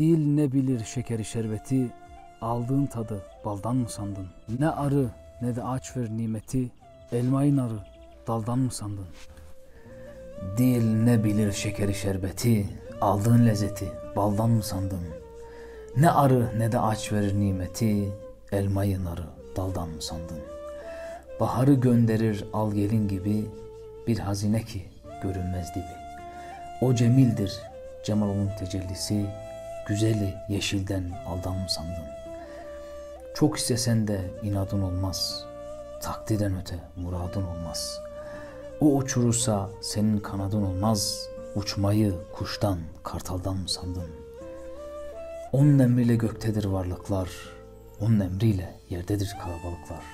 Dil ne bilir şekeri şerbeti, aldığın tadı baldan mı sandın? Ne arı ne de ağaç ver nimeti, elmayı narı daldan mı sandın? Dil ne bilir şekeri şerbeti, aldığın lezzeti baldan mı sandın? Ne arı ne de ağaç verir nimeti, elmayı narı daldan mı sandın? Baharı gönderir al gelin gibi, bir hazine ki görünmez dibi. O cemildir cemalonun tecellisi, güzeli yeşilden aldan mı sandın? Çok istesen de inadın olmaz, takdirden öte muradın olmaz. O uçurursa senin kanadın olmaz, uçmayı kuştan, kartaldan mı sandın? Onun emriyle göktedir varlıklar, onun emriyle yerdedir kalabalıklar.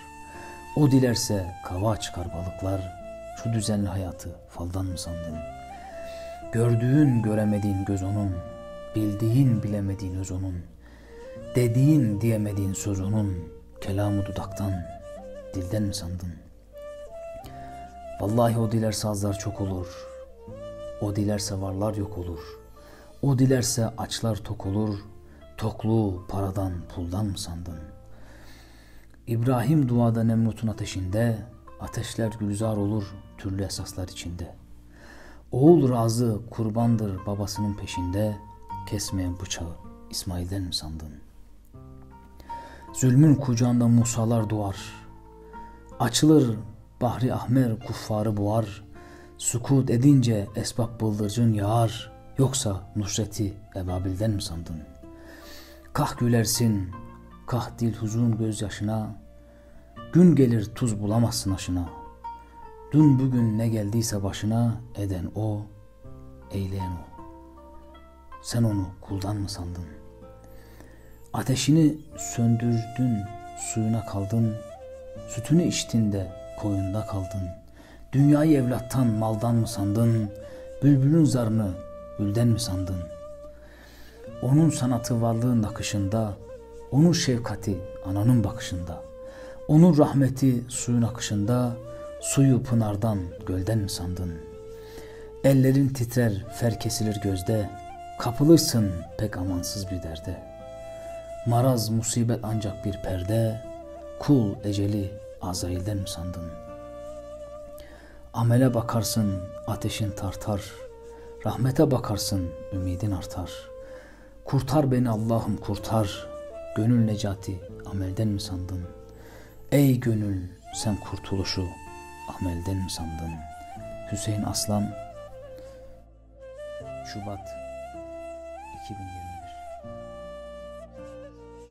O dilerse kava çıkar balıklar, şu düzenli hayatı faldan mı sandın? Gördüğün göremediğin göz onun, bildiğin bilemediğin öz dediğin diyemediğin söz onun, kelamı dudaktan, dilden mi sandın? Vallahi o dilerse azlar çok olur, o dilerse varlar yok olur, o dilerse açlar tok olur, tokluğu paradan puldan mı sandın? İbrahim duada Nemrut'un ateşinde, ateşler gülzar olur türlü esaslar içinde. Oğul razı kurbandır babasının peşinde, kesmeyen bıçağı İsmail'den mi sandın? Zulmün kucağında Musalar doğar, açılır Bahri Ahmer kuffarı boğar, sukut edince esbab bıldırcın yağar, yoksa Nusret'i Ebabil'den mi sandın? Kah gülersin, kah dil huzun gözyaşına, gün gelir tuz bulamazsın aşına. Dün bugün ne geldiyse başına eden o, eyleyen o. Sen onu kuldan mı sandın? Ateşini söndürdün, suyuna kaldın, sütünü içtin de koyunda kaldın. Dünyayı evlattan, maldan mı sandın? Bülbülün zarını gülden mi sandın? Onun sanatı varlığın akışında, onun şefkati ananın bakışında, onun rahmeti suyun akışında, suyu pınardan, gölden mi sandın? Ellerin titrer, fer kesilir gözde, kapılırsın pek amansız bir derde. Maraz, musibet ancak bir perde, kul eceli Azrail'den mi sandın? Amele bakarsın, ateşin tartar, rahmete bakarsın, ümidin artar. Kurtar beni Allah'ım kurtar, gönül necati amelden mi sandın? Ey gönül sen kurtuluşu amelden mi sandın? Hüseyin Aslan Şubat 2020